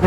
Da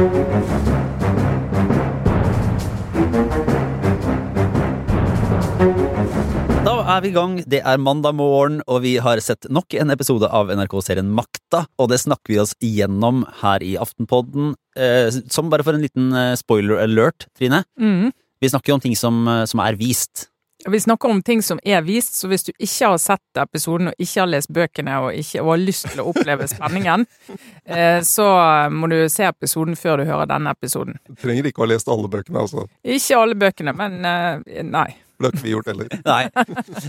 er vi i gang. Det er mandag morgen, og vi har sett nok en episode av NRK-serien Makta. Og det snakker vi oss igjennom her i Aftenpodden. Eh, som bare for en liten eh, spoiler alert, Trine. Mm. Vi snakker jo om ting som, eh, som er vist. Vi snakker om ting som er vist, så hvis du ikke har sett episoden og ikke har lest bøkene og ikke og har lyst til å oppleve spenningen, eh, så må du se episoden før du hører denne episoden. Du trenger ikke å ha lest alle bøkene, altså. Ikke alle bøkene, men eh, nei. Det har ikke vi gjort heller. Nei.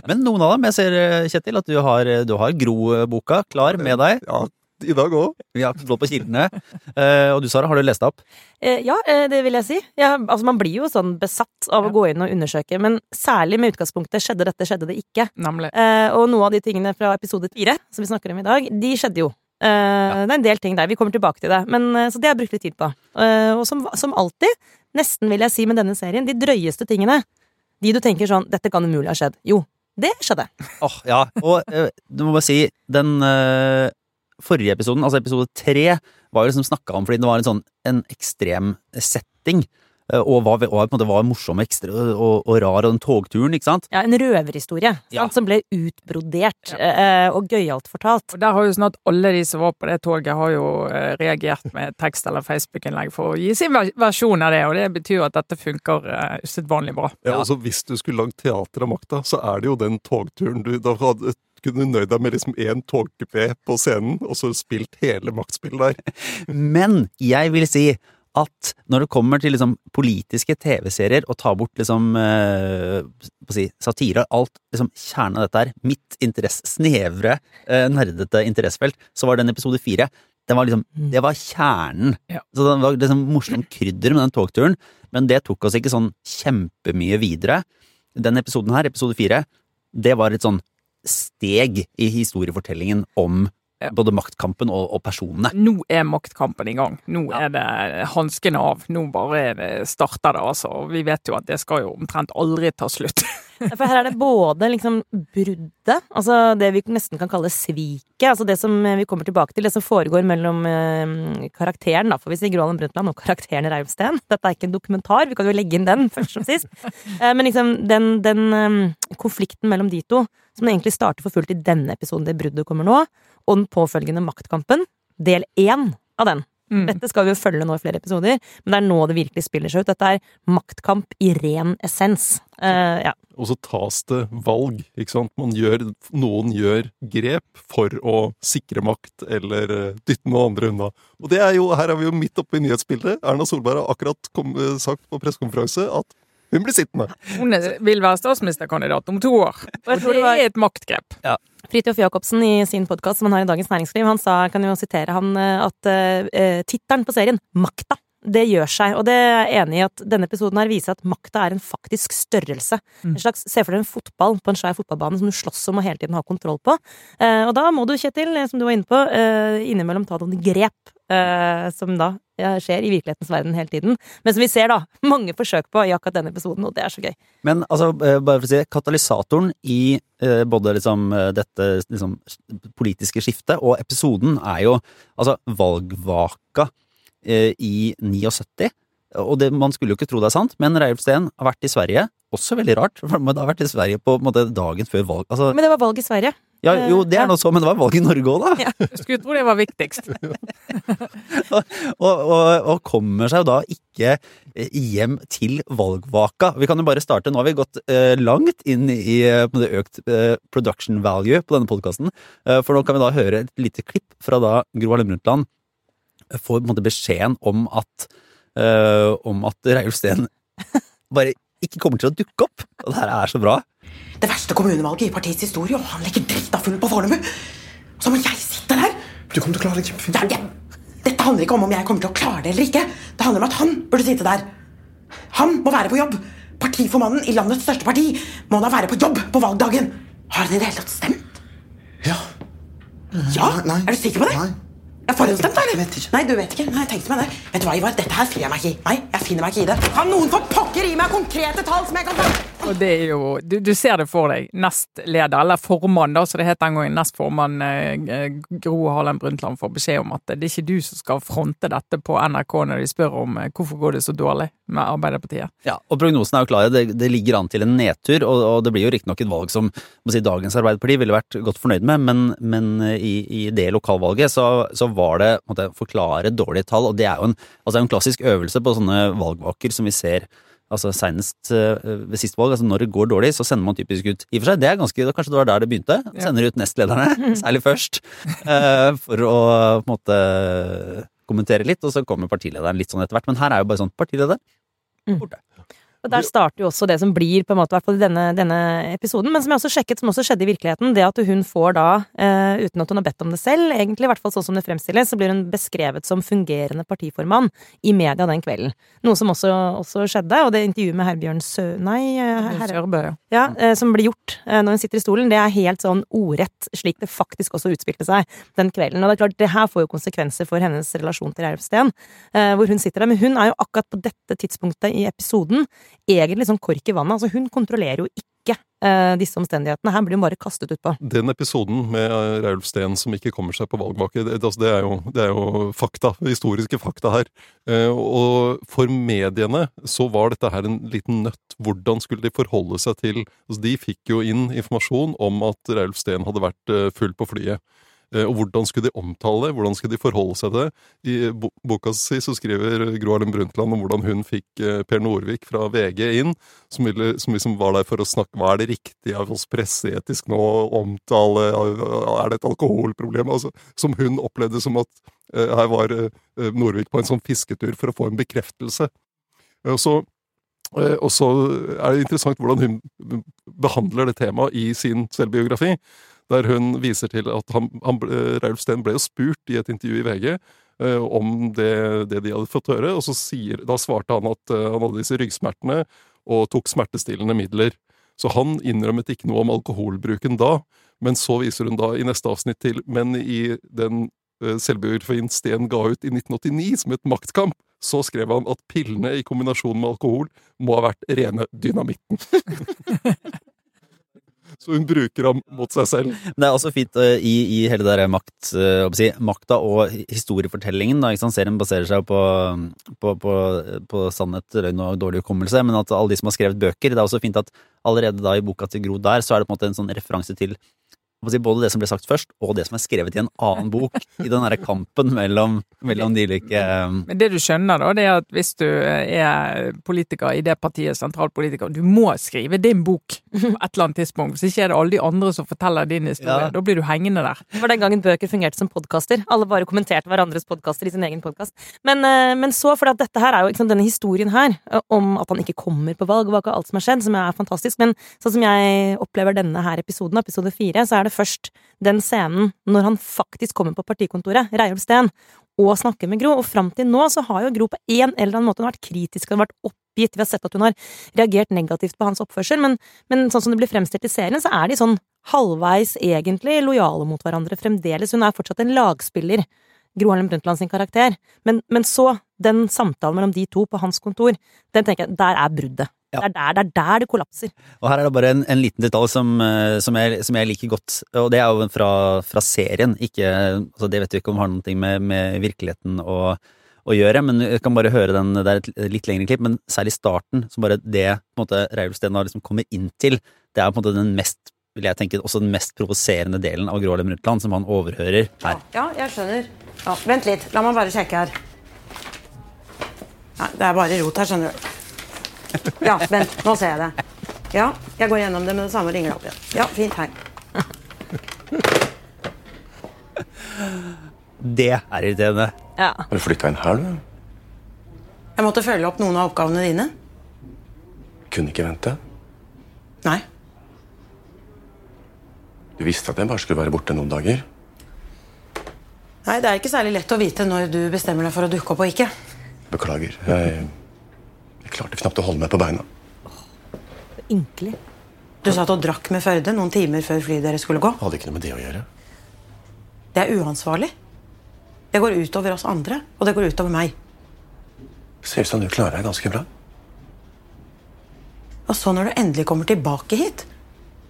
Men noen av dem. Jeg ser, eh, Kjetil, at du har, du har Gro-boka klar med deg. Ja, i dag òg. Vi har blå på kildene. Eh, og du, Sara, har du lest deg opp? Eh, ja, eh, det vil jeg si. Ja, altså, man blir jo sånn besatt av å gå inn og undersøke, men særlig med utgangspunktet skjedde dette, skjedde det ikke. Nemlig. Eh, og noe av de tingene fra episode fire som vi snakker om i dag, de skjedde jo. Ja. Det er en del ting der. Vi kommer tilbake til det. Men, så det har jeg brukt litt tid på. Eh, og som, som alltid, nesten vil jeg si med denne serien, de drøyeste tingene. De du tenker sånn Dette kan umulig ha skjedd. Jo, det skjedde. Åh, ja. Og uh, du må bare si, den eh, forrige episoden, altså episode tre, var jo liksom snakka om fordi det var en sånn en ekstrem setting. eh, Og var, og på en måte var morsom ekstra, og, og rar, og den togturen, ikke sant? Ja, En røverhistorie sant, Ja. som ble utbrodert eh, og gøyalt fortalt. Og der har jo snart alle de som var på det toget, har jo eh, reagert med tekst eller Facebook-innlegg for å gi sin versjon av det, og det betyr jo at dette funker usedvanlig bra. Ja, altså, hvis du skulle lagd teater av makta, så er det jo den togturen du Da hadde, kunne du nøyd deg med liksom én togkupé på scenen, og så spilt hele maktspillet der. Men jeg vil si at når det kommer til liksom politiske TV-serier, og ta bort liksom eh, si, satire, alt liksom kjernen av dette her, mitt interesse, snevre, eh, nerdete interessefelt, så var den episode fire den var liksom, Det var kjernen. Ja. Så det var liksom morsomt krydder med den togturen, men det tok oss ikke sånn kjempemye videre. Den episoden her, episode fire, det var et sånn steg i historiefortellingen om både maktkampen og, og personene. Nå er maktkampen i gang. Nå Ja. er det hanskene av. Nå bare er starter det, altså. Vi vet jo at det skal jo omtrent aldri ta slutt. For her er det både liksom bruddet, altså det vi nesten kan kalle sviket, altså det som vi kommer tilbake til, det som foregår mellom eh, karakteren, da, for vi sier Gro Harlem Brundtland og karakteren Reiulf Steen. Dette er ikke en dokumentar, vi kan jo legge inn den først som sist. Eh, men liksom den, den eh, konflikten mellom de to, som egentlig starter for fullt i denne episoden, det bruddet kommer nå, og den påfølgende maktkampen, del én av den. Mm. Dette skal vi jo følge nå i flere episoder, men det er nå det virkelig spiller seg ut. Dette er maktkamp i ren essens. Uh, ja. Og så tas det valg, ikke sant. Man gjør, noen gjør grep for å sikre makt, eller eh, dytte noen andre unna. Og det er jo, her er vi jo midt oppe i nyhetsbildet. Erna Solberg har akkurat kom, eh, sagt på pressekonferanse at hun blir sittende. Hun er- vil være statsministerkandidat om to år. Det er et maktgrep. Fridtjof Jacobsen i sin podkast som han har i Dagens Næringsliv, han sa, kan jo sitere han, eh, at uh, tittelen på serien, Makta, det gjør seg. Og det er jeg enig i at denne episoden her viser at makta er en faktisk størrelse. Mm. En slags, Se for deg en fotball på en svær fotballbane som du slåss om og hele tiden har kontroll på. Eh, og da må du, Kjetil, eh, som du var inne på, eh, innimellom ta noen grep. eh, som da skjer i virkelighetens verden hele tiden. Men som vi ser, da, mange forsøk på i akkurat denne episoden, og det er så gøy. Men altså, eh, bare for å si det, katalysatoren i eh, både liksom dette liksom, politiske skiftet og episoden er jo altså valgvaka i 79. Og det, man skulle jo ikke tro det er sant, men Reiulf Steen har vært i Sverige. Også veldig rart, for han har vært i Sverige på, en måte, dagen før valg. Altså, Men det var valg i Sverige. ja, jo, det er nå så, men det var valg i Norge òg, da! Husk skulle tro det var viktigst. og, og, og kommer seg jo da ikke eh, hjem til valgvaka. Vi kan jo bare starte. Nå har vi gått eh, langt inn i eh, på det økt eh, production value på denne podkasten. Eh, for nå kan vi da høre et lite klipp fra da Gro Harlem Brundtland får på en måte beskjeden om at uh, om at Reiulf Steen bare ikke kommer til å dukke opp. Og det her er så bra. Det verste kommunevalget i partiets historie, og han legger drita full på Fornebu. Så må jeg sitte der! Du kommer til å klare det kjempefint. Ja, ja. dette handler ikke om om jeg kommer til å klare det eller ikke. Det handler om at han burde sitte der. Han må være på jobb. Partiformannen i landets største parti må da være på jobb på valgdagen. Har han i det hele tatt stemt? Ja. Ja? Nei. Er du sikker på det? Nei. Jeg forhåndsstemt, da? Jeg eller? vet ikke. Nei, du vet ikke. Nei, jeg tenkte meg det. Vet du hva, Ivar? Dette her finner jeg meg ikke i. Nei, jeg finner meg ikke i det. Kan noen få pokker gi meg konkrete tall som jeg kan ta Og det er jo Du, du ser det for deg. Nestleder, eller formann, da, som det het den gangen. Nestformann eh, Gro Harlem Brundtland får beskjed om at det er ikke du som skal fronte dette på NRK når de spør om eh, hvorfor går det så dårlig med Arbeiderpartiet. Ja, og prognosen er jo klar. Det, det ligger an til en nedtur, og, og det blir jo riktignok et valg som må si, dagens Arbeiderparti ville vært godt fornøyd med, men, men i, i, det lokalvalget så, så var det måtte jeg, forklare dårlige tall, og det er jo en, altså en klassisk øvelse på sånne valgvaker som vi ser altså Senest uh, ved sist valg, altså når det går dårlig, så sender man typisk ut I og for seg, det er ganske, Kanskje det var der det begynte? Sender ut nestlederne, særlig først, uh, for å på en måte kommentere litt, og så kommer partilederen litt sånn etter hvert. Men her er jo bare sånn partileder, borte. Og der starter jo også det som blir, på en måte, i hvert fall i denne, denne, episoden, men som jeg også sjekket, som også skjedde i virkeligheten. Det at hun får da, uh, uten at hun har bedt om det selv, egentlig i hvert fall sånn som det fremstilles, så blir hun beskrevet som fungerende partiformann i media den kvelden. Noe som også, også skjedde, og det intervjuet med Herbjørn Sø... Nei, uh, Her ja. ja uh, som blir gjort når hun sitter i stolen, det er helt sånn ordrett slik det faktisk også utspilte seg den kvelden. Og det er klart, det her får jo konsekvenser for hennes relasjon til Reiulf Steen, hvor hun sitter der. Men hun er jo akkurat på dette tidspunktet i episoden egentlig sånn kork i vannet. Altså, hun kontrollerer jo ikke eh, disse omstendighetene. Her blir hun bare kastet utpå. Den episoden med Reulf Raulf Steen som ikke kommer seg på valgvake, det, altså, det, er jo, det, er jo, fakta. Historiske fakta her. Eh, og for mediene så var dette her en liten nøtt. Hvordan skulle de forholde seg til altså, De fikk jo inn informasjon om at Reulf Steen hadde vært uh, full på flyet. Eh, og hvordan skulle de omtale det? Hvordan skulle de forholde seg til det? I boka si så skriver Gro Harlem Brundtland om hvordan hun fikk eh, Per Norvik fra VG inn, som, ville, som liksom var der for å snakke hva er det riktige av oss presseetisk nå å omtale, er det et alkoholproblem? Altså, som hun opplevde som at her var Norvik på en sånn fisketur for å få en bekreftelse. Og så, og så er det interessant hvordan hun behandler det temaet i sin selvbiografi der hun viser til at han, han, Raulf Steen ble jo spurt i et intervju i VG uh, om det, det, de hadde fått høre, og sier, da svarte han at uh, han hadde disse ryggsmertene og tok smertestillende midler. Så han innrømmet ikke noe om alkoholbruken da, men så viser hun da i neste avsnitt til Men i den uh, selvbiografien Steen ga ut i 1989 som et maktkamp, så skrev han at pillene i kombinasjon med alkohol må ha vært rene dynamitten. Så hun bruker ham mot seg selv. Det er også fint uh, i, i, hele det der makt, uh, si, makta og historiefortellingen. Da, Serien baserer seg på, på, på, på sannhet, løgn og dårlig hukommelse, men at alle de som har skrevet bøker Det er også fint at allerede da i boka til Gro der, så er det på en måte en sånn referanse til både det som ble sagt først, og det som er skrevet i en annen bok. I den derre kampen mellom, mellom de ulike um, Men det du skjønner, da, det er at hvis du er politiker i det partiet, sentralpolitiker, du må skrive din bok på et eller annet tidspunkt. Hvis ikke er det alle de andre som forteller din historie. Ja. Da blir du hengende der. Det var den gangen bøker fungerte som podkaster. Alle bare kommenterte hverandres podkaster i sin egen podkast. Men, eh, men, så, for dette her er jo liksom, denne historien her eh, om at han ikke kommer på valg, og alt som har skjedd, som er fantastisk. Men sånn som jeg opplever denne her episoden, episode fire, så er det først den scenen når han faktisk kommer på partikontoret, Reiulf Steen, og snakker med Gro. Og fram til nå så har jo Gro på en eller annen måte vært kritisk, og vært oppgitt. Vi har sett at hun har reagert negativt på hans oppførsel, men, men sånn som det blir fremstilt i serien, så er de sånn halvveis egentlig lojale mot hverandre fremdeles. Hun er fortsatt en lagspiller. Gro Harlem Brundtland sin karakter. Men, men, så, den samtalen mellom de to på hans kontor, den tenker jeg, der er bruddet. Ja. Det, er der, det, er der, det kollapser. Og her er det bare en, en liten detalj som, eh, som, jeg, som, jeg, liker godt, og det er jo fra, fra serien. Ikke, altså det vet vi ikke om har noe med, med virkeligheten å, å, gjøre, men jeg kan bare høre den, det er et litt lengre klipp, men særlig starten, som bare det på en måte liksom kommer inn til, det er på en måte den mest vil jeg tenke, også den mest provoserende delen av Gro Harlem Brundtland, som han overhører her. Ja, jeg skjønner. Ja, vent litt, la meg bare sjekke her. Nei, det er bare rot her, skjønner du. Ja, vent. Nå ser jeg det. Ja, jeg går gjennom det med det samme og ringer deg opp igjen. Ja, fint. Hei. Det er irriterende. Ja. Har du flytta inn her, du? Jeg måtte følge opp noen av oppgavene dine. Kunne ikke vente? Nei. Du visste at jeg bare skulle være borte noen dager? Nei, det er ikke særlig lett å vite når du bestemmer deg for å dukke opp og ikke. Beklager. Jeg jeg klarte knapt å holde meg på beina. Ynkelig. Du satt og drakk med Førde noen timer før flyet deres skulle gå. Hadde ikke noe med det å gjøre. Det er uansvarlig. Det går utover oss andre, og det går utover meg. Det ser ut som du klarer deg ganske bra. Og så når du endelig kommer tilbake hit,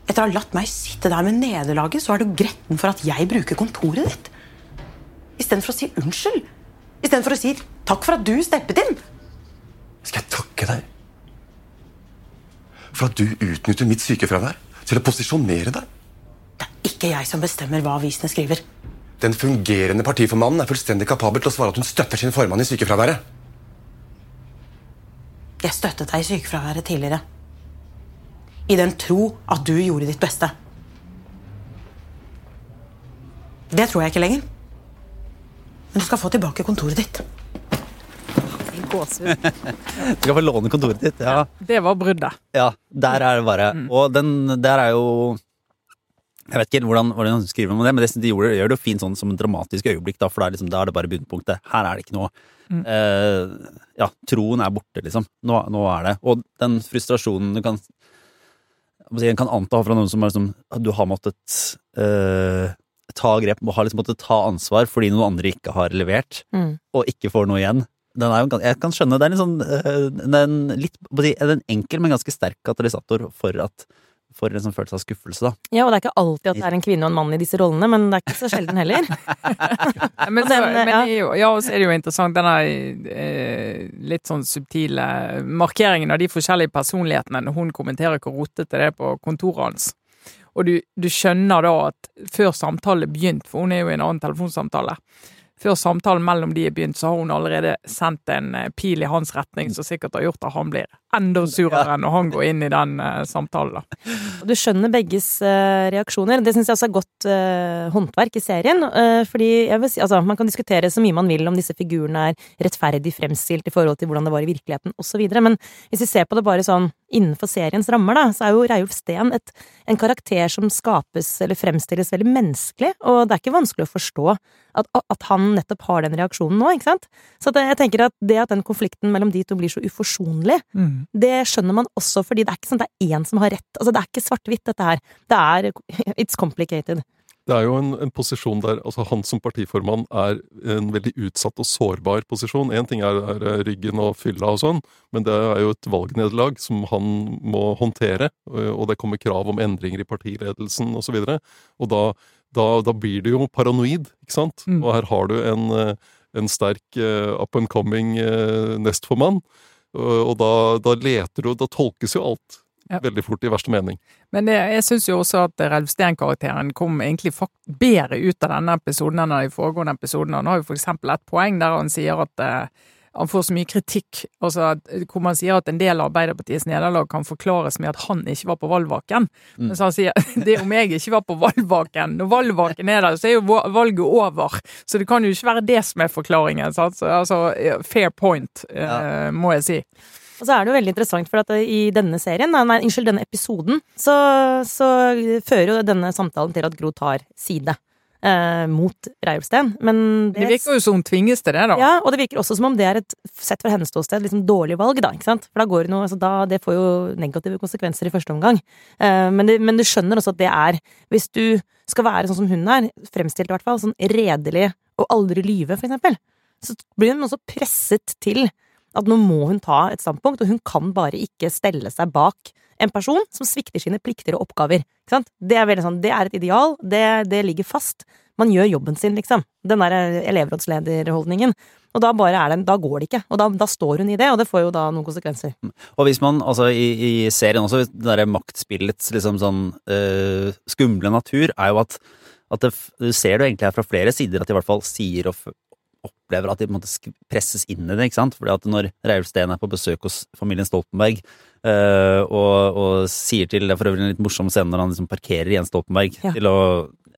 etter å ha latt meg sitte der med nederlaget, så er du gretten for at jeg bruker kontoret ditt. Istedenfor å si unnskyld. Istedenfor å si takk for at du steppet inn. Skal jeg takke deg for at du utnytter mitt sykefravær til å posisjonere deg? Det er ikke jeg som bestemmer hva avisene skriver. Den fungerende partiformannen er fullstendig kapabel til å svare at hun støtter sin formann i sykefraværet. Jeg støttet deg i sykefraværet tidligere. I den tro at du gjorde ditt beste. Det tror jeg ikke lenger. Men du skal få tilbake kontoret ditt. Gåsehud. Du skal få låne kontoret ditt. Ja, Det var bruddet. ja der er det bare Og den der er jo Jeg vet ikke hvordan, hvordan hun skriver om det, men det, de gjorde, gjør det jo fint sånn som en dramatisk øyeblikk, da, for da er, liksom, er det bare bunnpunktet. Her er det ikke noe eh, Ja, troen er borte, liksom. Nå, nå er det. Og den frustrasjonen du kan si, En kan anta fra noen som er liksom Du har måttet eh, ta grep og har liksom måttet ta ansvar fordi noen andre ikke har levert, Mm. og ikke får noe igjen. Den er jo, jeg kan skjønne, det er en sånn eh, den litt, den enkel, men ganske sterk katalysator for at for en sånn følelse av skuffelse, da. Ja, og det er ikke alltid at det er en kvinne og en mann i disse rollene, men det er ikke så sjelden heller. Men, så, den, men ja. jo, ja, og så er det jo interessant denne eh, litt sånn subtile markeringen av de forskjellige personlighetene når hun kommenterer hvor rotete det er på kontoret hans. Og du, du skjønner da at før samtalen begynte, for hun er jo i en annen telefonsamtale, før samtalen mellom de er begynt, så har hun allerede sendt en eh, pil i hans retning som sikkert har gjort at han blir enda surere når han går inn i den uh, samtalen. da. Du skjønner begges uh, reaksjoner. Det syns jeg også er godt uh, håndverk i serien. fordi jeg vil si, altså, Man kan diskutere så mye man vil om disse figurene er rettferdig fremstilt i forhold til hvordan det var i virkeligheten osv., men hvis vi ser på det bare sånn innenfor seriens rammer, da, så er jo Reiulf Steen et, en karakter som skapes eller fremstilles veldig menneskelig, og det er ikke vanskelig å forstå at, at han nettopp har den reaksjonen nå, ikke sant? Så at jeg tenker at det at den konflikten mellom de to blir så uforsonlig, det skjønner man også fordi det er ikke sånn at det er én som har rett. Altså, det er ikke svart-hvitt, dette her. Det er It's complicated. Det er jo en, en posisjon der altså han som partiformann er en veldig utsatt og sårbar posisjon. Én ting er, er ryggen og fylla og sånn, men det er jo et valgnederlag som han må håndtere. Og og det kommer krav om endringer i partiledelsen osv. Og, så og da, da, da blir du jo paranoid, ikke sant? Mm. Og her har du en, eh, en sterk eh, up and coming eh, nestformann. Og og da, da leter du, da tolkes jo alt Ja. veldig fort i verste mening. Men det, jeg syns jo også at Ralf Steen-karakteren kom egentlig fakt bedre ut av denne episoden enn av de foregående episodene. Han har jo for eksempel et poeng der han sier at eh, han får så mye kritikk, altså at, hvor man sier at en del av Arbeiderpartiets nederlag kan forklares med at han ikke var på valgvaken. Mm. Mens han sier det om jeg ikke var på valgvaken, når valgvaken er der, så er jo valget over. Så det kan jo ikke være det som er forklaringen. Sant? Så, altså, fair point, ja. må jeg si. Og så er det jo veldig interessant, for at i denne serien, nei, unnskyld, denne episoden, så, så fører jo denne samtalen til at Gro tar side eh, mot Reiulf Steen. det, Det virker jo som hun tvinges til det, da. Ja, og det virker også som om det er et, sett fra hennes ståsted, liksom dårlig valg, da, ikke sant? For da går det noe, altså da, det får jo negative konsekvenser i første omgang. Eh, men, det, men du skjønner også at det er, hvis du skal være sånn som hun er, fremstilt i hvert fall, sånn redelig og aldri lyve, for eksempel, så blir hun også presset til at nå må hun ta et standpunkt, og hun kan bare ikke stelle seg bak en person som svikter sine plikter og oppgaver. Det er sånn, det er et ideal, det, det ligger fast. Man gjør jobben sin, liksom. Den der elevrådslederholdningen. Og da det, da går det ikke. Og da, da står hun i det, og det får jo da noen konsekvenser. Og hvis man, altså i, i serien også, det derre maktspillets liksom sånn øh, skumle natur, er jo at, at det, du ser det egentlig her fra flere sider, at de i hvert fall sier og opplever at de på en måte presses inn i det, ikke sant? Fordi at når Reiulf Steen er på besøk hos familien Stoltenberg, øh, og, og sier til, det er for øvrig en litt morsom scene når han liksom parkerer Jens Stoltenberg Ja. til å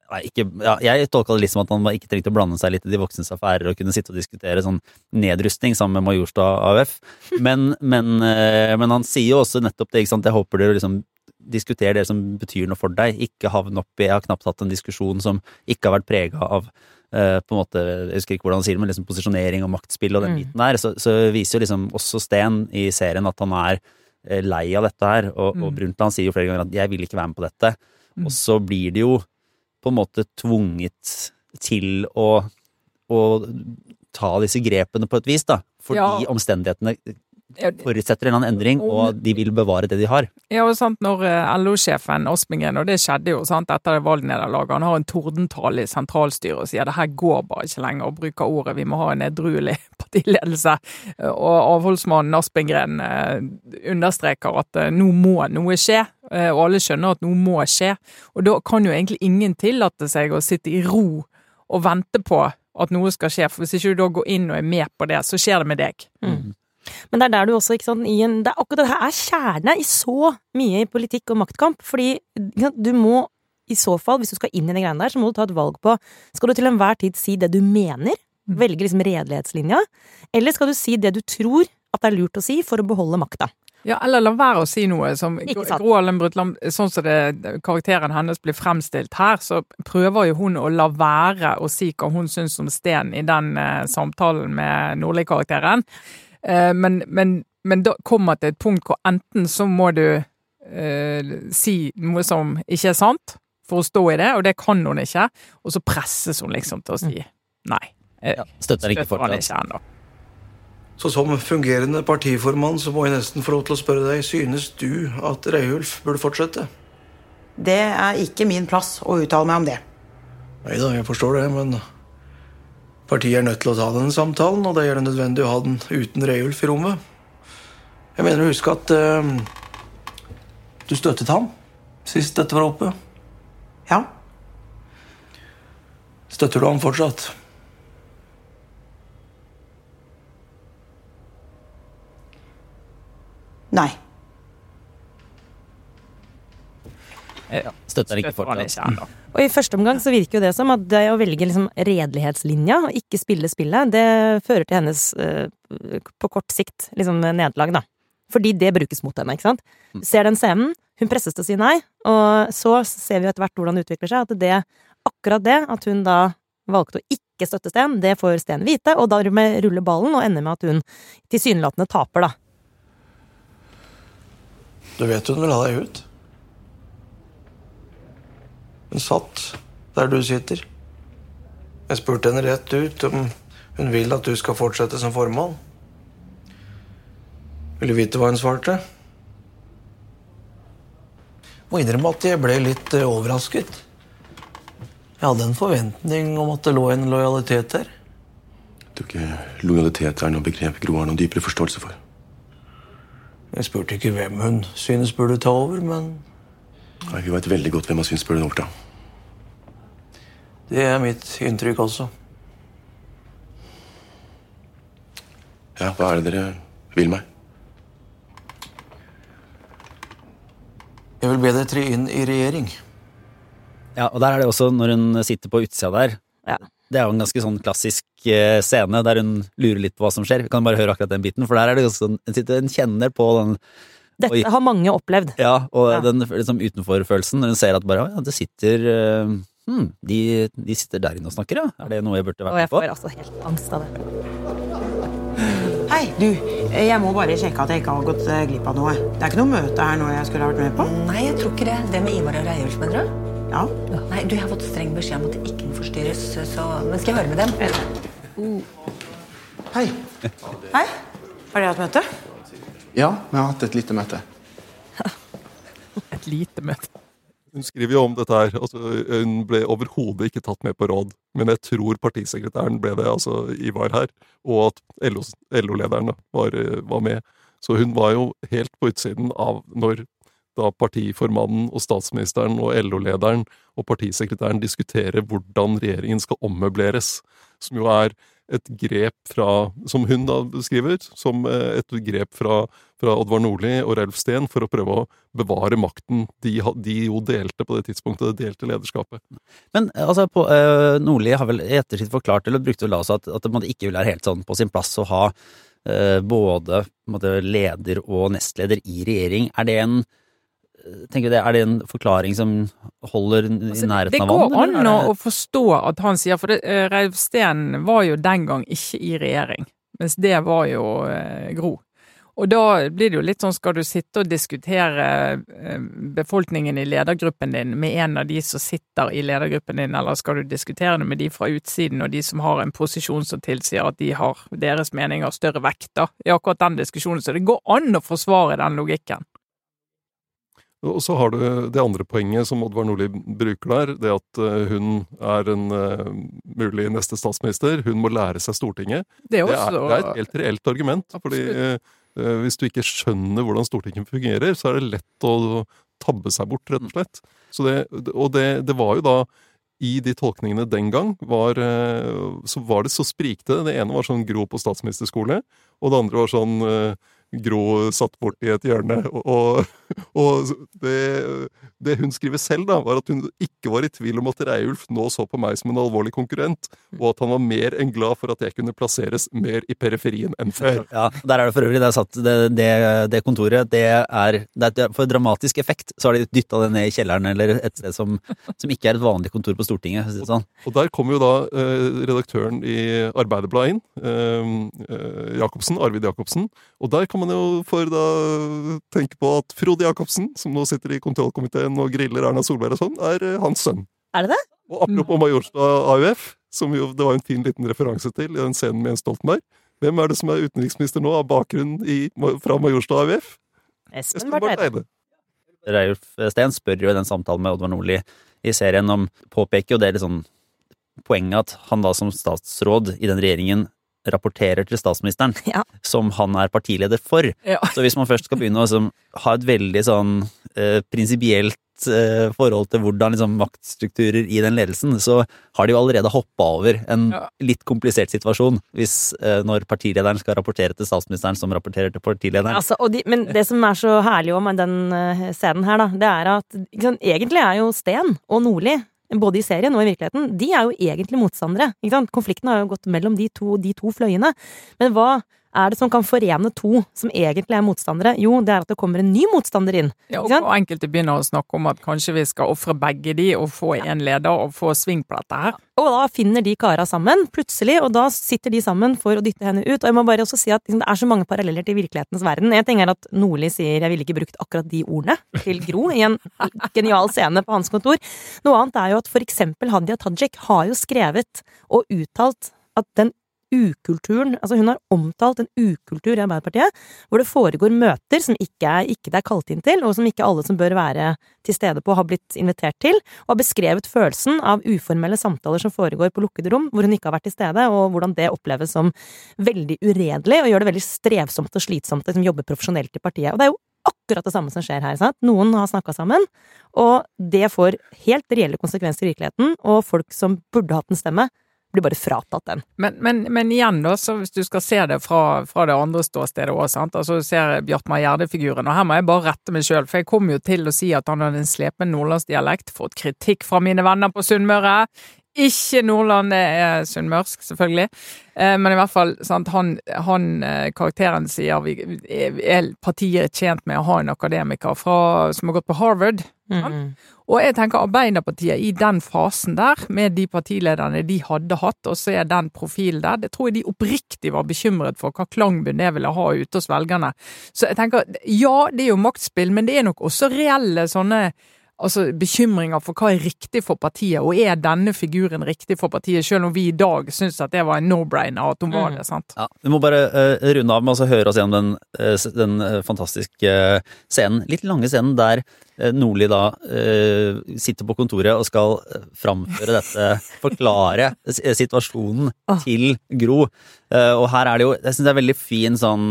Nei, ikke, ja, jeg tolka det litt som at han ikke trengte å blande seg litt i de voksnes affærer og kunne sitte og diskutere sånn nedrustning sammen med Majorstua AUF. Men, men, eh, men han sier jo også nettopp det, ikke sant. Jeg håper dere liksom diskuterer det som betyr noe for deg. Ikke havn opp i Jeg har knapt hatt en diskusjon som ikke har vært prega av eh, på en måte, Jeg husker ikke hvordan han sier det, men liksom posisjonering og maktspill og den Mm. biten der. Så, så viser jo liksom også Sten i serien at han er eh, lei av dette her. Og, og Mm. Brundtland sier jo flere ganger at 'jeg vil ikke være med på dette'. Mm. Og så blir det jo på en måte tvunget til å, å ta disse grepene på et vis, da. Fordi Ja. omstendighetene forutsetter en eller annen endring, og de vil bevare det de har. Ja, og sant, når eh, LO-sjefen Aspingen, og det skjedde jo sant, etter det valgnederlaget, han har en tordentale i sentralstyret og sier det her går bare ikke lenger, og bruker ordet vi må ha en edruelig partiledelse. Og avholdsmannen Aspengren eh, understreker at eh, nå må noe skje, og alle skjønner at noe må skje. Og da kan jo egentlig ingen tillate seg å sitte i ro og vente på at noe skal skje, for hvis ikke du da går inn og er med på det, så skjer det med deg. Men det er der du også, ikke sant, i en, det er akkurat det her er kjerne i så mye i politikk og maktkamp, fordi du må i så fall, hvis du skal inn i de greiene der, så må du ta et valg på Skal du til enhver tid si det du mener? Velge liksom redelighetslinja? Eller skal du si det du tror at det er lurt å si for å beholde makta? Ja, eller la være å si noe som Gro Harlem Brundtland Sånn som det, karakteren hennes blir fremstilt her, så prøver jo hun å la være å si hva hun syns om Sten i den eh, samtalen med Nordli-karakteren. Eh, men, men, men da kommer til et punkt hvor enten så må du eh, si noe som ikke er sant, for å stå i det, og det kan hun ikke, og så presses hun liksom til å si nei. Eh, Støtter ikke støtter han ikke ennå. Så som fungerende partiformann så må jeg nesten få lov til å spørre deg, synes du at Reiulf burde fortsette? Det er ikke min plass å uttale meg om det. Nei da, jeg forstår det, men partiet er nødt til å ta den samtalen, og det gjør det nødvendig å ha den uten Reulf i rommet. Jeg mener å huske at uh, du støttet ham sist dette var oppe. Ja, Støtter du ham fortsatt? nei. Støtter ikke Støtter fortsatt. ikke ennå. Og i første omgang så virker jo det som at det å velge liksom redelighetslinja, og ikke spille spillet, det fører til hennes eh, på kort sikt liksom nederlag, da. Fordi det brukes mot henne, ikke sant. Ser den scenen, hun presses til å si nei, og så ser vi jo etter hvert hvordan det utvikler seg, at det, akkurat det, at hun da valgte å ikke støtte Sten, det får Sten vite, og da ruller ballen og ender med at hun tilsynelatende taper, da. Du vet hun vil ha deg ut. Hun satt der du sitter. Jeg spurte henne rett ut om hun vil at du skal fortsette som formann. Vil du vite hva hun svarte? Må innrømme at jeg ble litt eh, overrasket. Jeg hadde en forventning om at det lå en lojalitet der. Jeg tror ikke lojalitet er noe begrep Gro har noen dypere forståelse for. Jeg spurte ikke hvem hun synes burde ta over, men Nei, Hun vet veldig godt hvem hun syns burde overta. det er mitt inntrykk også. Ja, hva er det dere vil meg? Jeg vil be deg tre inn i regjering. Ja, og der er det også, når hun sitter på utsida der Ja. Det er jo en ganske sånn klassisk eh, scene der hun lurer litt på hva som skjer. Vi kan bare høre akkurat den biten, for der er det ganske sånn Hun sitter hun kjenner på den Dette Oi. har mange opplevd. Ja, og Ja. den liksom utenforfølelsen når hun ser at bare ja, det sitter uh, hmm, de, de sitter der inne og snakker, ja. Er det noe jeg burde Og vært jeg med på? får altså helt angst av det. Hei, du. Jeg må bare sjekke at jeg ikke har gått eh, glipp av noe. Det er ikke noe møte her nå jeg skulle ha vært med på? Nei, jeg tror ikke det. Det med Ivar og Reiulf, mener du? Ja. Nei, du, jeg har fått streng beskjed om at det ikke må forstyrres, så Men skal jeg høre med dem? Hei. Hei. Har dere hatt møte? Ja, vi har hatt et lite møte. Et lite møte. Hun skriver jo om dette her. Altså, hun ble overhodet ikke tatt med på råd. Men jeg tror partisekretæren ble det, altså Ivar her, og at LO-lederne var, var med. Så hun var jo helt på utsiden av når da partiformannen og statsministeren og LO-lederen og partisekretæren diskuterer hvordan regjeringen skal ommøbleres. Som jo er et grep fra, som hun da beskriver, som eh, et grep fra, fra Oddvar Nordli og Ralf Steen for å prøve å bevare makten de, de jo delte på det tidspunktet, det delte lederskapet. Men altså, på, eh, Nordli har vel i ettertid forklart, eller brukte vel også, at, at det ikke vil være helt sånn på sin plass å ha eh, både måte, leder og nestleder i regjering. Er det en tenker det, Er det en forklaring som holder i Altså, nærheten av vann? Det går an eller å, forstå at han sier For det, eh, Reiv Steen var jo den gang ikke i regjering, mens det var jo eh, Gro. Og da blir det jo litt sånn, skal du sitte og diskutere eh, befolkningen i ledergruppen din med en av de som sitter i ledergruppen din, eller skal du diskutere det med de fra utsiden og de som har en posisjon som tilsier at de har deres mening har større vekt, da, i akkurat den diskusjonen. Så det går an å forsvare den logikken. Og så har du det andre poenget som Oddvar Nordli bruker der, det at eh, hun er en uh, mulig neste statsminister. Hun må lære seg Stortinget. Det er, Det er, det er et helt reelt argument. fordi uh, hvis du ikke skjønner hvordan Stortinget fungerer, så er det lett å tabbe seg bort, rett og slett. Så det, og det, det var jo da i de tolkningene den gang var, så var det så sprikte. Det ene var sånn Gro på statsministerskole, og det andre var sånn Gro satt bort i et hjørne. Og, og, det, det hun skriver selv, da, var at hun ikke var i tvil om at Reiulf nå så på meg som en alvorlig konkurrent, og at han var mer enn glad for at jeg kunne plasseres mer i periferien enn før. Ja, Der er det for øvrig. Det, satt, det, det, det kontoret, det er, det er For dramatisk effekt så har de dytta det ned i kjelleren eller et sted som, som ikke er et vanlig kontor på Stortinget. Sånn. Og der kom jo da eh, redaktøren i Arbeiderbladet inn, eh, eh, Jacobsen, Arvid Jacobsen. Og der kan man jo for da tenke på at Frode Jacobsen, som nå sitter i kontrollkomiteen og griller Erna Solberg og sånn, er eh, hans sønn. Er det det? Og apropos Majorstua AUF, som jo det var en fin liten referanse til i den scenen med Jens Stoltenberg. Hvem er det som er utenriksminister nå, av bakgrunn i, fra Majorstua AUF? Espen Espen Barth Eide. Eide. Reiulf Steen spør jo i den samtalen med Oddvar Nordli i serien om Påpeker jo det litt sånn poenget at han da som statsråd i den regjeringen rapporterer til statsministeren, Ja. som han er partileder for. Ja. Så hvis man først skal begynne å liksom, ha et veldig sånn eh, prinsipielt eh, forhold til hvordan liksom, maktstrukturer i den ledelsen, så har de jo allerede hoppa over en Ja. litt komplisert situasjon hvis eh, når partilederen skal rapportere til statsministeren, som rapporterer til partilederen. Altså, og de, men det som er så herlig om den eh, scenen her, da, det er at liksom, egentlig er jo Sten og Nordli, både i serien og i virkeligheten, de er jo egentlig motstandere. Konflikten har jo gått mellom de to, de to fløyene. Men hva er det som kan forene to som egentlig er motstandere? Jo, det er at det kommer en ny motstander inn. Ja, og, og enkelte begynner å snakke om at kanskje vi skal ofre begge de og få en leder og få sving på dette her. Og da finner de kara sammen, plutselig, og da sitter de sammen for å dytte henne ut. Og jeg må bare også si at liksom, det er så mange paralleller til virkelighetens verden. En ting er at Nordli sier 'jeg ville ikke brukt akkurat de ordene' til Gro i en genial scene på hans kontor. Noe annet er jo at for eksempel Hadia Tajik har jo skrevet og uttalt at den ukulturen Altså hun har omtalt en ukultur i Arbeiderpartiet, hvor det foregår møter som ikke, er, ikke det er kalt inn til, og som ikke alle som bør være til stede på, har blitt invitert til, og har beskrevet følelsen av uformelle samtaler som foregår på lukkede rom, hvor hun ikke har vært til stede, og hvordan det oppleves som veldig uredelig, og gjør det veldig strevsomt og slitsomt å jobber jobbe profesjonelt i partiet. Og det er jo akkurat det samme som skjer her. Sant? Noen har snakka sammen, og det får helt reelle konsekvenser i virkeligheten, og folk som burde hatt en stemme, blir bare fratatt den. Men, men, men igjen, da, så hvis du skal se det fra, fra det andre ståstedet òg, sant, altså du ser Bjartmar Gjerde-figuren, og her må jeg bare rette meg sjøl, for jeg kom jo til å si at han hadde en slepen nordlandsdialekt, fått kritikk fra mine venner på Sunnmøre. Ikke Nordland, det er sunnmørsk, selvfølgelig. Eh, men i hvert fall, sant, han, han eh, karakteren sier vi, er partiet tjent med å ha en akademiker fra, som har gått på Harvard. Mm. Og jeg tenker Arbeiderpartiet i den fasen der, med de partilederne de hadde hatt, og så er den profilen der, det tror jeg de oppriktig var bekymret for hva klangbunn det ville ha ute hos velgerne. Så jeg tenker, ja, det er jo maktspill, men det er nok også reelle sånne altså bekymringer for hva er riktig for partiet, og er denne figuren riktig for partiet, selv om vi i dag syns at det var en no-brainer at hun var det, sant? Ja, Vi må bare uh, runde av med å høre oss gjennom den, uh, den eh, fantastiske scenen, litt lange scenen der Nordli da sitter på kontoret og skal framføre dette, forklare situasjonen til Gro. Og her er det jo, jeg syns det er veldig fin sånn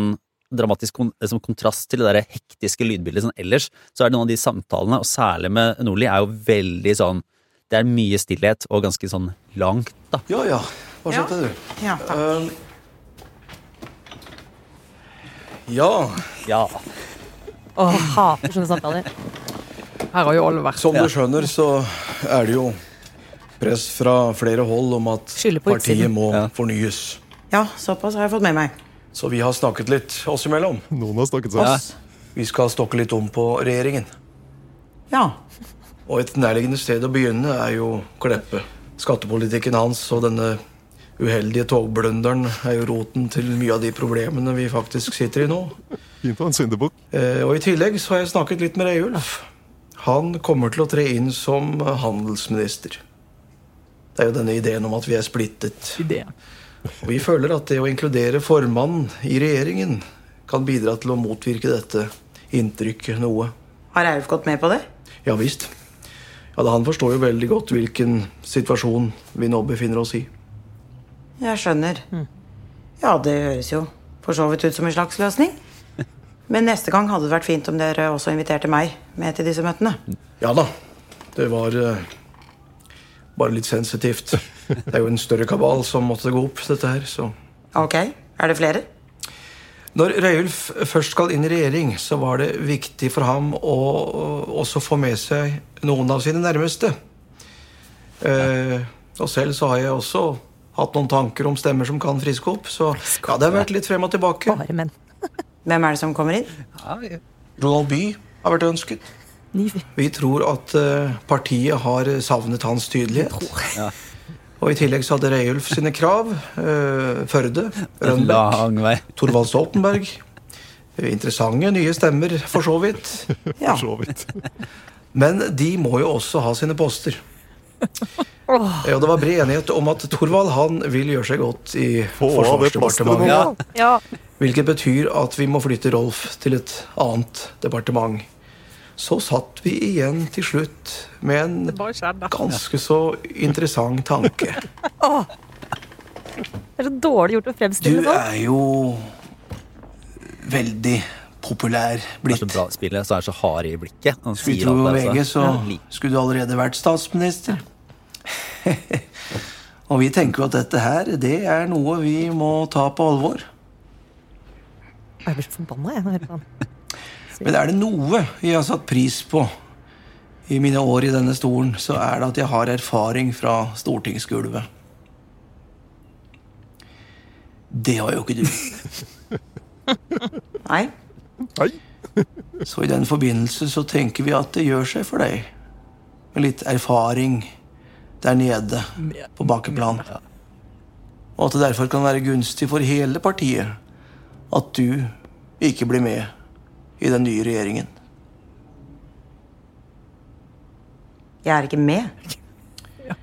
dramatisk som kontrast til det der hektiske lydbildet sånn ellers, så er det noen av de samtalene, og særlig med Nordli, er jo veldig sånn Det er mye stillhet og ganske sånn langt, da. Ja ja, hva skjedde, du? Ja, takk. Um, ja, Ja. Åh, hater sånne samtaler. Her har jo alle vært. som du skjønner, så er det jo press fra flere hold om at partiet utsiden. må Ja. fornyes. Ja, såpass har jeg fått med meg. Så vi har snakket litt oss imellom. Noen har snakket. Oss. Vi skal stokke litt om på regjeringen. Ja. Og et nærliggende sted å begynne er jo Kleppe. Skattepolitikken hans og denne uheldige togblunderen er jo roten til mye av de problemene vi faktisk sitter i nå. Fint ha en syndebukk. Eh, Og i tillegg så har jeg snakket litt med Reiulf. Han kommer til å tre inn som handelsminister. Det er jo denne ideen om at vi er splittet. Ideen. Og vi føler at det å inkludere formannen i regjeringen kan bidra til å motvirke dette inntrykket noe. Har Eilf gått med på det? Ja visst. Ja, da Han forstår jo veldig godt hvilken situasjon vi nå befinner oss i. Jeg skjønner. Ja, det høres jo for så vidt ut som en slags løsning. Men neste gang hadde det vært fint om dere også inviterte meg med til disse møtene. Ja da. Det var eh, bare litt sensitivt. Det er jo en større kabal som måtte gå opp, dette her, så Ok, er det flere? Når Røyulf først skal inn i regjering, så var det viktig for ham å også få med seg noen av sine nærmeste. Eh, og selv så har jeg også hatt noen tanker om stemmer som kan friske opp, så ja, det har vært litt frem og tilbake. Bare menn. Hvem er det som kommer inn? Ronald Bye har vært ønsket. Vi tror at eh, partiet har savnet hans tydelighet. Og i tillegg så hadde Reiulf sine krav. eh, Førde, Rønbeck, Thorvald Stoltenberg. Interessante nye stemmer, for så vidt. Ja. For så vidt. Men de må jo også ha sine poster. Og det var bred enighet om at Thorvald han vil gjøre seg godt i Forsvarsdepartementet. Hvilket betyr at vi må flytte Rolf til et annet departement. Så satt vi igjen til slutt med en ganske så interessant tanke. Det er så dårlig gjort å Du fremstille det sånn. er jo veldig populær Det er blitt. så bra spillet, så er så hard i blikket. Han Skulle tro på VG, så skulle du allerede vært statsminister. Og vi tenker jo at dette her, det er noe vi må ta på alvor. Jeg blir så forbanna jeg, når jeg hører på han. Men er det noe jeg har satt pris på i mine år i denne stolen, så er det at jeg har erfaring fra stortingsgulvet. Det har jo ikke du. Nei? Nei. Så i den forbindelse så tenker vi at det gjør seg for deg. Med litt erfaring der nede på bakeplan. Og at det derfor kan være gunstig for hele partiet at du ikke blir med i den nye regjeringen. Jeg er ikke med.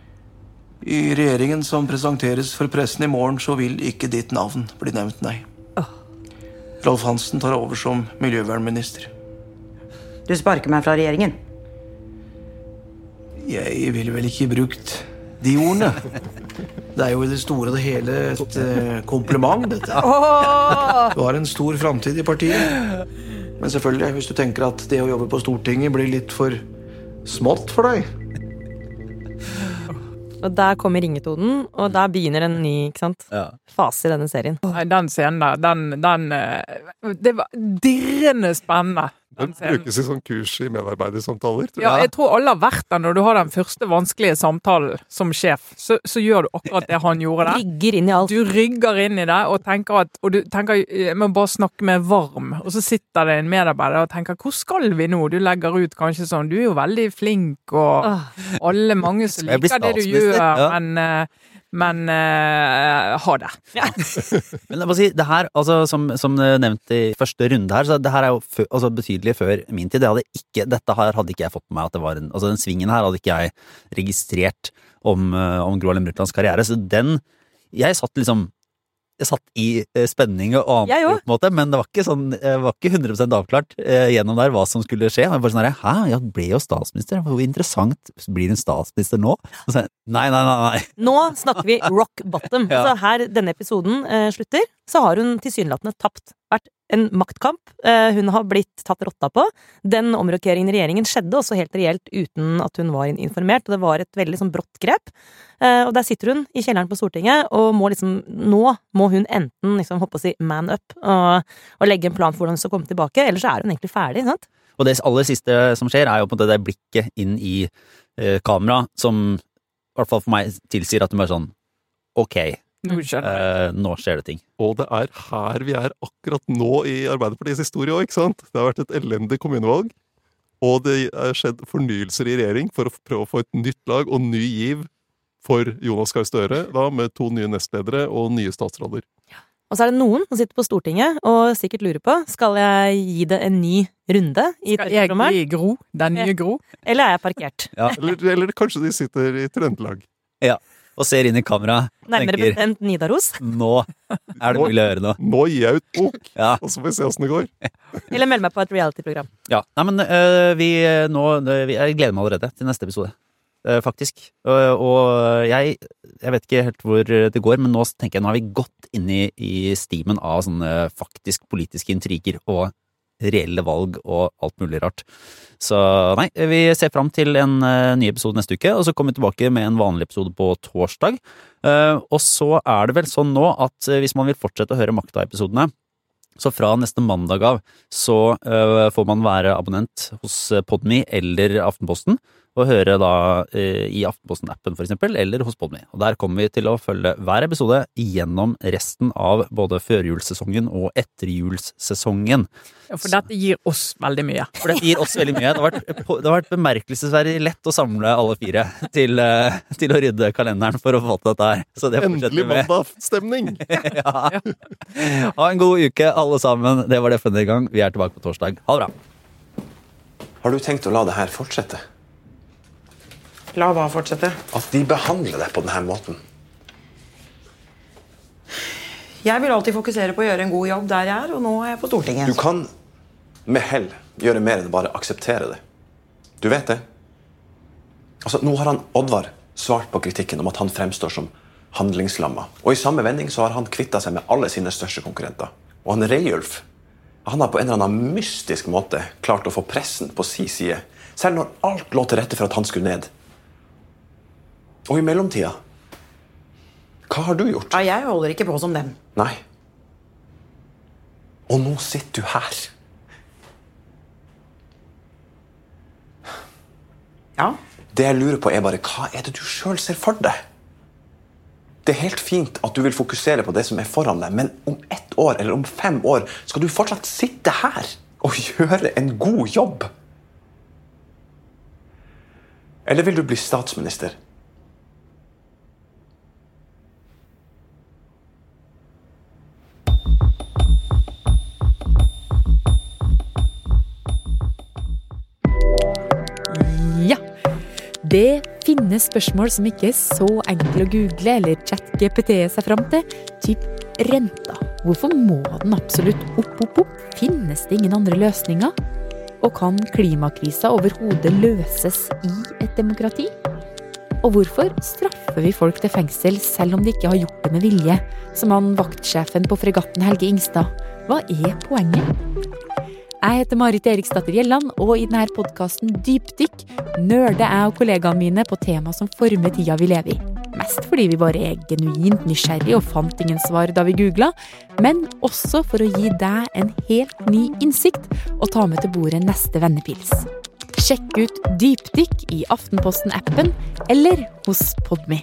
I regjeringen som presenteres for pressen i morgen, så vil ikke ditt navn bli nevnt, nei. Rolf Hansen tar over som miljøvernminister. Du sparker meg fra regjeringen. Jeg ville vel ikke brukt de ordene. Det er jo i det store og det hele et eh, kompliment, dette. Du har en stor framtid i partiet. Men selvfølgelig, hvis du tenker at det å jobbe på Stortinget blir litt for smått for deg Og der kommer ringetonen, og der begynner en ny ikke sant, Ja. fase i denne serien. Den scenen der, den, den eh, Det var dirrende spennende. Den brukes i sånn kurs i medarbeidersamtaler. tror jeg. Ja, jeg. tror alle har vært der når du har den første vanskelige samtalen som sjef. Så, så gjør du akkurat det han gjorde der. Rygger inn i alt. Du rygger inn i det og tenker at Og du tenker jeg må bare snakke med varm, og så sitter det en medarbeider og tenker hvor skal vi nå? Du legger ut kanskje sånn Du er jo veldig flink, og alle mange som liker det du gjør, Ja. men eh, men uh, ha det. Men jeg må si, det her, altså, som, som nevnt i første runde her, så det her er jo fø, altså, betydelig før min tid. Det hadde ikke, dette her hadde ikke jeg fått med meg at det var en Altså, den svingen her hadde ikke jeg registrert om, eh, om Gro Harlem Brundtlands karriere. Så den Jeg satt liksom jeg satt i eh, spenning og ante, på en måte, men det var ikke sånn, var ikke 100 avklart eh, gjennom der hva som skulle skje. Jeg bare sånn her, Hæ, jeg ble jo statsminister? Hvor interessant. Blir en statsminister nå? Så, nei, nei, nei. nei. Nå snakker vi rock bottom. Ja. Så her denne episoden eh, slutter, så har hun tilsynelatende tapt. Vært en maktkamp. Eh, hun har blitt tatt rotta på. Den omrokeringen i regjeringen skjedde også helt reelt uten at hun var informert, og det var et veldig sånn brått grep. Eh, og der sitter hun i kjelleren på Stortinget og må liksom Nå må hun enten liksom hoppe å si man up og, og legge en plan for hvordan hun skal komme tilbake, eller så er hun egentlig ferdig. sant? Og det aller siste som skjer, er jo på en måte det blikket inn i eh, kamera, som i hvert fall for meg tilsier at hun bare sånn Ok. Eh, nå skjer det ting. Og det er her vi er akkurat nå i Arbeiderpartiets historie òg, ikke sant? Det har vært et elendig kommunevalg. Og det er skjedd fornyelser i regjering for å prøve å få et nytt lag og ny giv for Jonas Gahr Støre, da med to nye nestledere og nye statsråder. Og så er det noen som sitter på Stortinget og sikkert lurer på skal jeg gi det en ny runde i Skal jeg gi Gro? Den nye Gro? eller er jeg parkert? Eller, eller kanskje de sitter i Trøndelag. Og ser inn i kamera. Nærmere tenker bestemt Nidaros. nå er det mulig å gjøre noe. Nå gir jeg ut bok, Ja. og så får vi se åssen det går. Eller melde meg på et reality-program. Ja, nei, men uh, vi nå øh, vi, Jeg gleder meg allerede til neste episode. uh, faktisk. Uh, og jeg Jeg vet ikke helt hvor det går, men nå tenker jeg nå har vi gått inn i, i stimen av sånne faktisk politiske intriger og reelle valg og alt mulig rart. Så nei, vi ser fram til en uh, ny episode neste uke, og så kommer vi tilbake med en vanlig episode på torsdag. Uh, og så er det vel sånn nå at uh, hvis man vil fortsette å høre Makta-episodene, så fra neste mandag av så får man være abonnent hos Podme eller Aftenposten, og høre da øh, i Aftenposten-appen for eksempel, eller hos Podme. Og der kommer vi til å følge hver episode gjennom resten av både førjulssesongen og etterjulssesongen. Ja, for dette gir oss veldig mye. For dette gir oss veldig mye. Det har vært, det har vært bemerkelsesverdig lett å samle alle fire til, øh, til å rydde kalenderen for å få til dette her. Så det fortsetter Endelig vi med. mandagsstemning! Ja. Ha en god uke, alle sammen. Det var det for denne gang. Vi er tilbake på torsdag. Ha det bra. Har du tenkt å la det her fortsette? La hva fortsette? At de behandler deg på denne måten? Jeg vil alltid fokusere på å gjøre en god jobb der jeg er, og nå er jeg på Stortinget. Du kan med hell gjøre mer enn å bare akseptere det. Du vet det? Altså, Nå har han Oddvar svart på kritikken om at han fremstår som handlingslamma. Og i samme vending så har han kvitta seg med alle sine største konkurrenter. Og han Reiulf han har på en eller annen mystisk måte klart å få pressen på si side. Selv når alt lå til rette for at han skulle ned. Og i mellomtida Hva har du gjort? Ja, jeg holder ikke på som dem. Nei. Og nå sitter du her. Ja, Det jeg lurer på er bare, Hva er det du sjøl ser for deg? Det er helt fint at du vil fokusere på det som er foran deg, men om ett år eller om fem år skal du fortsatt sitte her og gjøre en god jobb. Eller vil du bli statsminister? Det finnes spørsmål som ikke er så enkle å google eller chat-GPT seg fram til. Typ renta. Hvorfor må den absolutt opp, opp, opp? Finnes det ingen andre løsninger? Og kan klimakrisa overhodet løses i et demokrati? Og hvorfor straffer vi folk til fengsel selv om de ikke har gjort det med vilje? Som han vaktsjefen på fregatten Helge Ingstad. Hva er poenget? Jeg heter Marit Eriksdatter Gjelland, og i denne podkasten Dypdykk nerder jeg og kollegaene mine på tema som former tida vi lever i. Mest fordi vi bare er genuint nysgjerrige og fant ingen svar da vi googla, men også for å gi deg en helt ny innsikt og ta med til bordet neste vennepils. Sjekk ut Dypdykk i Aftenposten-appen eller hos Podme.